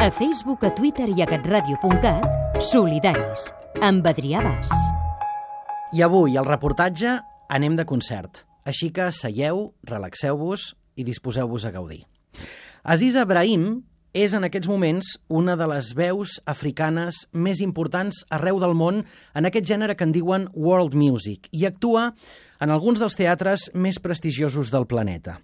A Facebook, a Twitter i a catradio.cat, solidaris, amb Adrià Bas. I avui, al reportatge, anem de concert. Així que seieu, relaxeu-vos i disposeu-vos a gaudir. Aziza Brahim és en aquests moments una de les veus africanes més importants arreu del món en aquest gènere que en diuen world music i actua en alguns dels teatres més prestigiosos del planeta.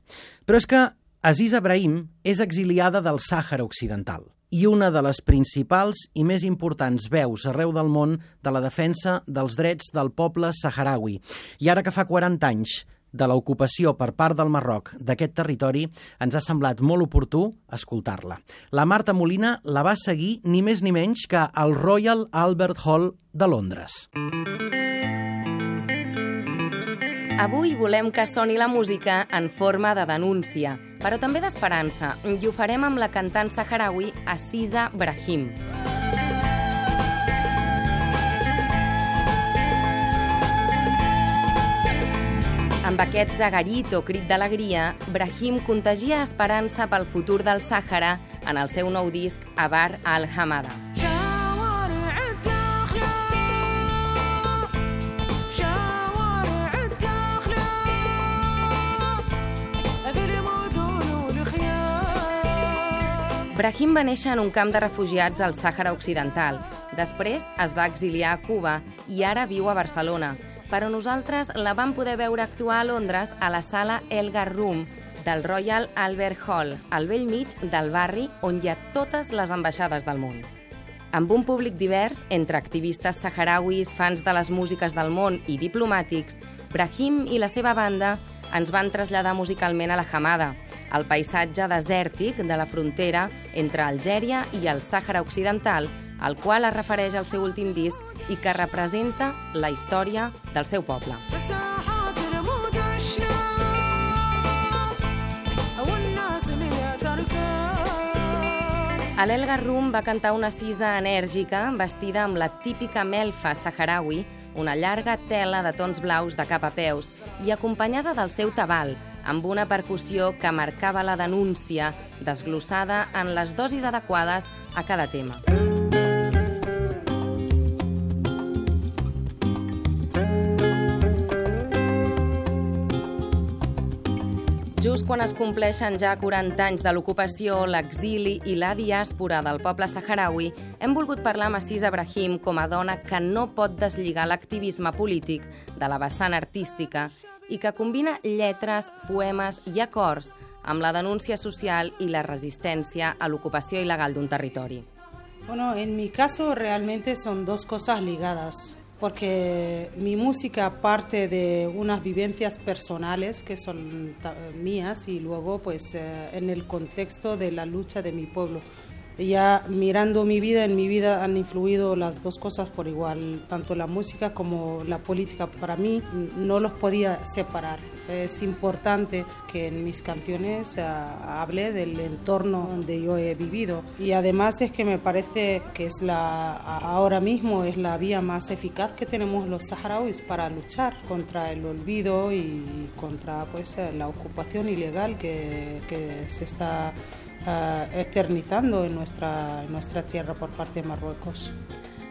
Però és que Aziza Brahim és exiliada del Sàhara Occidental i una de les principals i més importants veus arreu del món de la defensa dels drets del poble saharaui. I ara que fa 40 anys de l'ocupació per part del Marroc d'aquest territori, ens ha semblat molt oportú escoltar-la. La Marta Molina la va seguir ni més ni menys que al Royal Albert Hall de Londres. Avui volem que soni la música en forma de denúncia, però també d'esperança, i ho farem amb la cantant saharaui Assisa Brahim. Amb aquest zagarit o crit d'alegria, Brahim contagia esperança pel futur del Sàhara en el seu nou disc Abar al-Hamada. Brahim va néixer en un camp de refugiats al Sàhara Occidental. Després es va exiliar a Cuba i ara viu a Barcelona. Però nosaltres la vam poder veure actuar a Londres a la sala Elgar Room del Royal Albert Hall, al vell mig del barri on hi ha totes les ambaixades del món. Amb un públic divers, entre activistes saharauis, fans de les músiques del món i diplomàtics, Brahim i la seva banda ens van traslladar musicalment a la Hamada, el paisatge desèrtic de la frontera entre Algèria i el Sàhara Occidental, al qual es refereix el seu últim disc i que representa la història del seu poble. A l'Elgar Rum va cantar una cisa enèrgica vestida amb la típica melfa saharaui, una llarga tela de tons blaus de cap a peus i acompanyada del seu tabal, amb una percussió que marcava la denúncia, desglossada en les dosis adequades a cada tema. Just quan es compleixen ja 40 anys de l'ocupació, l'exili i la diàspora del poble saharaui, hem volgut parlar amb Assisa Brahim com a dona que no pot deslligar l'activisme polític de la vessant artística i que combina lletres, poemes i acords amb la denúncia social i la resistència a l'ocupació il·legal d'un territori. Bueno, en mi caso realmente son dos cosas ligadas. Porque mi música parte de unas vivencias personales que son mías y luego pues eh, en el contexto de la lucha de mi pueblo ya mirando mi vida, en mi vida han influido las dos cosas por igual, tanto la música como la política. Para mí no los podía separar. Es importante que en mis canciones uh, hable del entorno donde yo he vivido y además es que me parece que es la ahora mismo es la vía más eficaz que tenemos los saharauis para luchar contra el olvido y contra pues la ocupación ilegal que, que se está eh, eternizando en nuestra, en nuestra tierra por parte de Marruecos.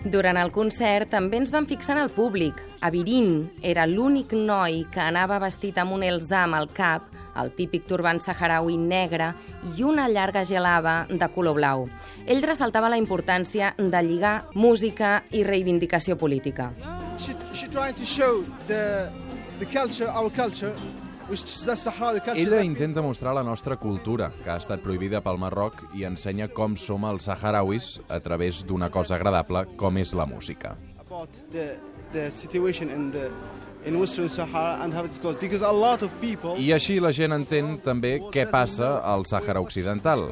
Durant el concert també ens van fixar en el públic. Avirín era l'únic noi que anava vestit amb un elzam al cap, el típic turban saharaui negre i una llarga gelava de color blau. Ell ressaltava la importància de lligar música i reivindicació política. She, she trying to show the, the culture, our culture, ella intenta mostrar la nostra cultura, que ha estat prohibida pel Marroc, i ensenya com som els saharauis a través d'una cosa agradable com és la música. I així la gent entén també què passa al Sàhara Occidental,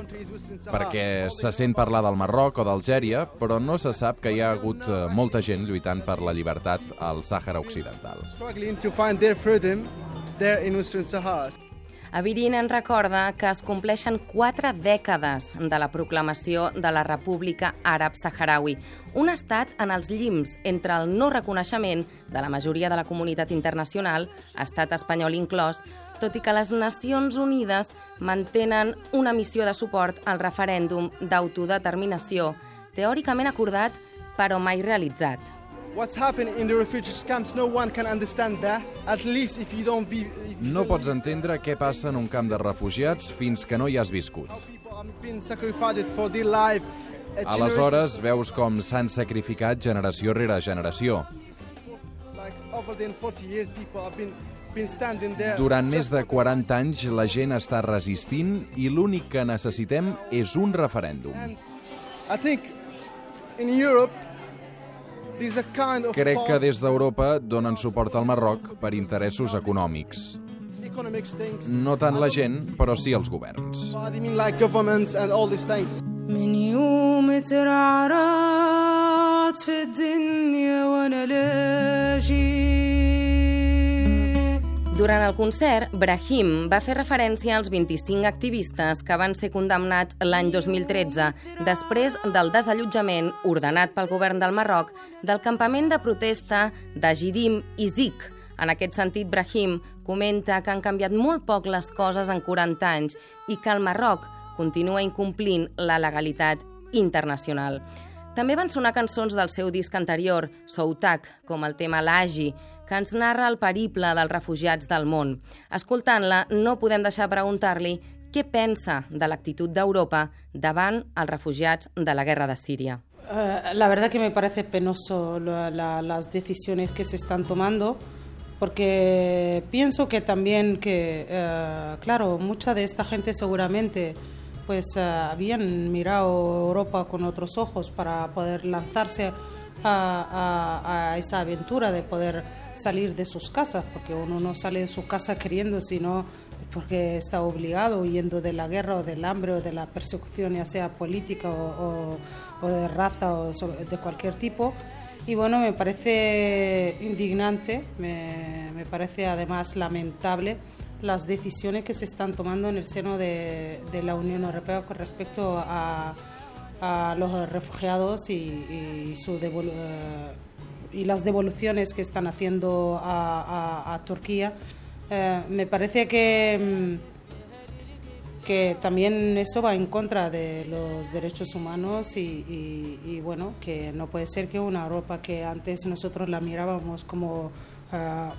perquè se sent parlar del Marroc o d'Algèria, però no se sap que hi ha hagut eh, molta gent lluitant per la llibertat al Sàhara Occidental there in Western Sahara. Avirin en recorda que es compleixen quatre dècades de la proclamació de la República Àrab Saharaui, un estat en els llims entre el no reconeixement de la majoria de la comunitat internacional, estat espanyol inclòs, tot i que les Nacions Unides mantenen una missió de suport al referèndum d'autodeterminació, teòricament acordat però mai realitzat. What's happening in the refugees camps, no one can understand that. At least if you don't be... If you No pots entendre què passa en un camp de refugiats fins que no hi has viscut. Aleshores, veus com s'han sacrificat generació rere generació. generation, Like over than 40 years, people have been, been standing there. Durant més de like- 40 anys la gent està resistint i l'únic que necessitem és un referèndum. I think in Europe, Crec que false des d'Europa donen suport al Marroc per interessos econòmics. economic things. No tant la gent, però sí els governs. I mean like governments and all these things. من يوم ترعرعت في الدنيا Durant el concert, Brahim va fer referència als 25 activistes que van ser condemnats l'any 2013 després del desallotjament ordenat pel govern del Marroc del campament de protesta d'Ajidim i Zik. En aquest sentit, Brahim comenta que han canviat molt poc les coses en 40 anys i que el Marroc continua incomplint la legalitat internacional. També van sonar cançons del seu disc anterior, Soutak, com el tema L'Agi, que ens narra el periple dels refugiats del món. Escoltant-la, no podem deixar preguntar-li què pensa de l'actitud d'Europa davant els refugiats de la guerra de Síria. Eh, la verdad que me parece penoso la- la- las decisiones que se están tomando, porque pienso que también que, eh, claro, mucha de esta gente seguramente pues eh, habían mirado Europa con otros ojos para poder lanzarse a, esa aventura de poder salir de sus casas, porque uno no sale de su casa queriendo, sino porque está obligado, huyendo de la guerra o del hambre o de la persecución, ya sea política o, de raza o de cualquier tipo. Y bueno, me parece indignante, me, me parece además lamentable las decisiones que se están tomando en el seno de la Unión Europea con respecto a, a los refugiados y, eh, y las devoluciones que están haciendo a, Turquía. Eh, me parece que, mm, que también eso va en contra de los derechos humanos y, bueno, que no puede ser que una Europa que antes nosotros la mirábamos como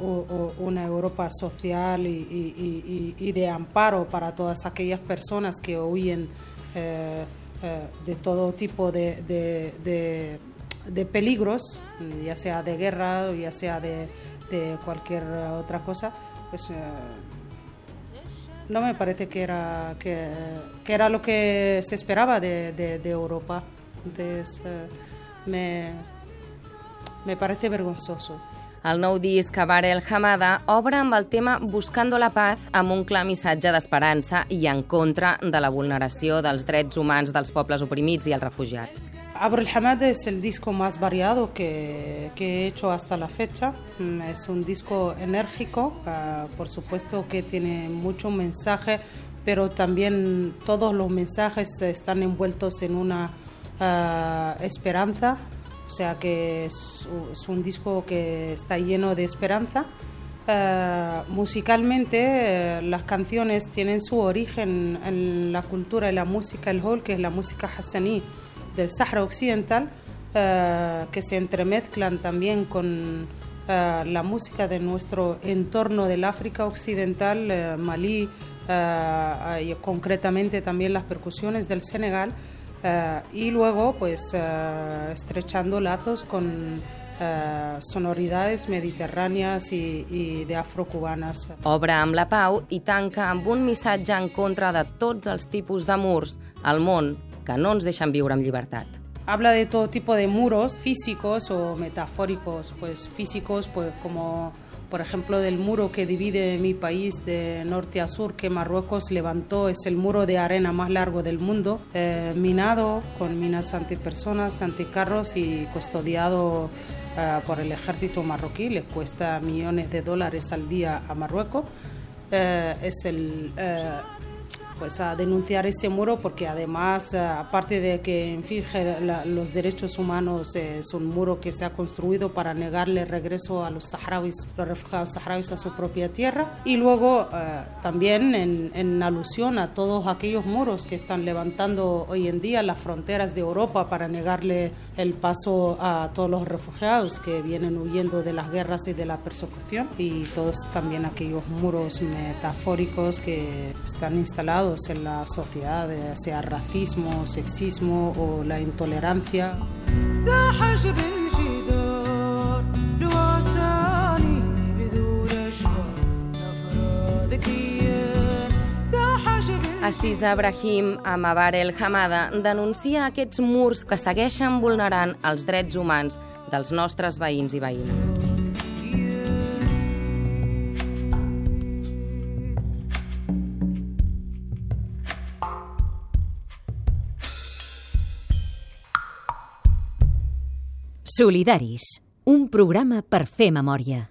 u- una Europa social y, de amparo para todas aquellas personas que huyen eh, eh, de todo tipo de, de- de- peligros, ya sea de guerra ya sea de, cualquier otra cosa, pues eh, no me parece que era, que, que era lo que se esperaba de Europa. Entonces, eh, me, me parece vergonzoso. El nou disc, Abar el Hamada, obre amb el tema Buscando la paz amb un clar missatge d'esperança i en contra de la vulneració dels drets humans dels pobles oprimits i els refugiats. Abro el Hamada es el disco más variado que, que he hecho hasta la fecha. Mm, Es un disco enérgico, ah, por supuesto que tiene mucho mensaje, pero también todos los mensajes están envueltos en una ah, esperanza. O sea que es, es un disco que está lleno de esperanza. Eh, musicalmente, eh, las canciones tienen su origen en la cultura y la música, el hol, que es la música hassaní del Sahara Occidental, eh, que se entremezclan también con eh, la música de nuestro entorno del África Occidental, eh, Malí, eh, y concretamente también las percusiones del Senegal, eh, y luego pues eh, estrechando lazos con eh, sonoridades mediterráneas y, y de afrocubanas. Obre amb la pau i tanca amb un missatge en contra de tots els tipus de murs al món que no ens deixen viure amb llibertat. Habla de todo tipo de muros físicos o metafóricos, pues físicos, pues como por ejemplo del muro que divide mi país de norte a sur que Marruecos levantó, es el muro de arena más largo del mundo, eh, minado con minas antipersonas, anticarros y custodiado eh, por el ejército marroquí, le cuesta millones de dólares al día a Marruecos. Eh, es el, eh, pues a denunciar este muro porque además, eh, aparte de que infringe los derechos humanos, eh, es un muro que se ha construido para negarle regreso a los saharauis, los refugiados saharauis a su propia tierra. Y luego eh, también en, en alusión a todos aquellos muros que están levantando hoy en día las fronteras de Europa para negarle el paso a todos los refugiados que vienen huyendo de las guerras y de la persecución y todos también aquellos muros metafóricos que están instalados degenerados en la sociedad, eh, sea racismo, sexismo o la intolerancia. Assis Abrahim Amabar El Hamada denuncia aquests murs que segueixen vulnerant els drets humans dels nostres veïns i veïnes. Solidaris, un programa per fer memòria.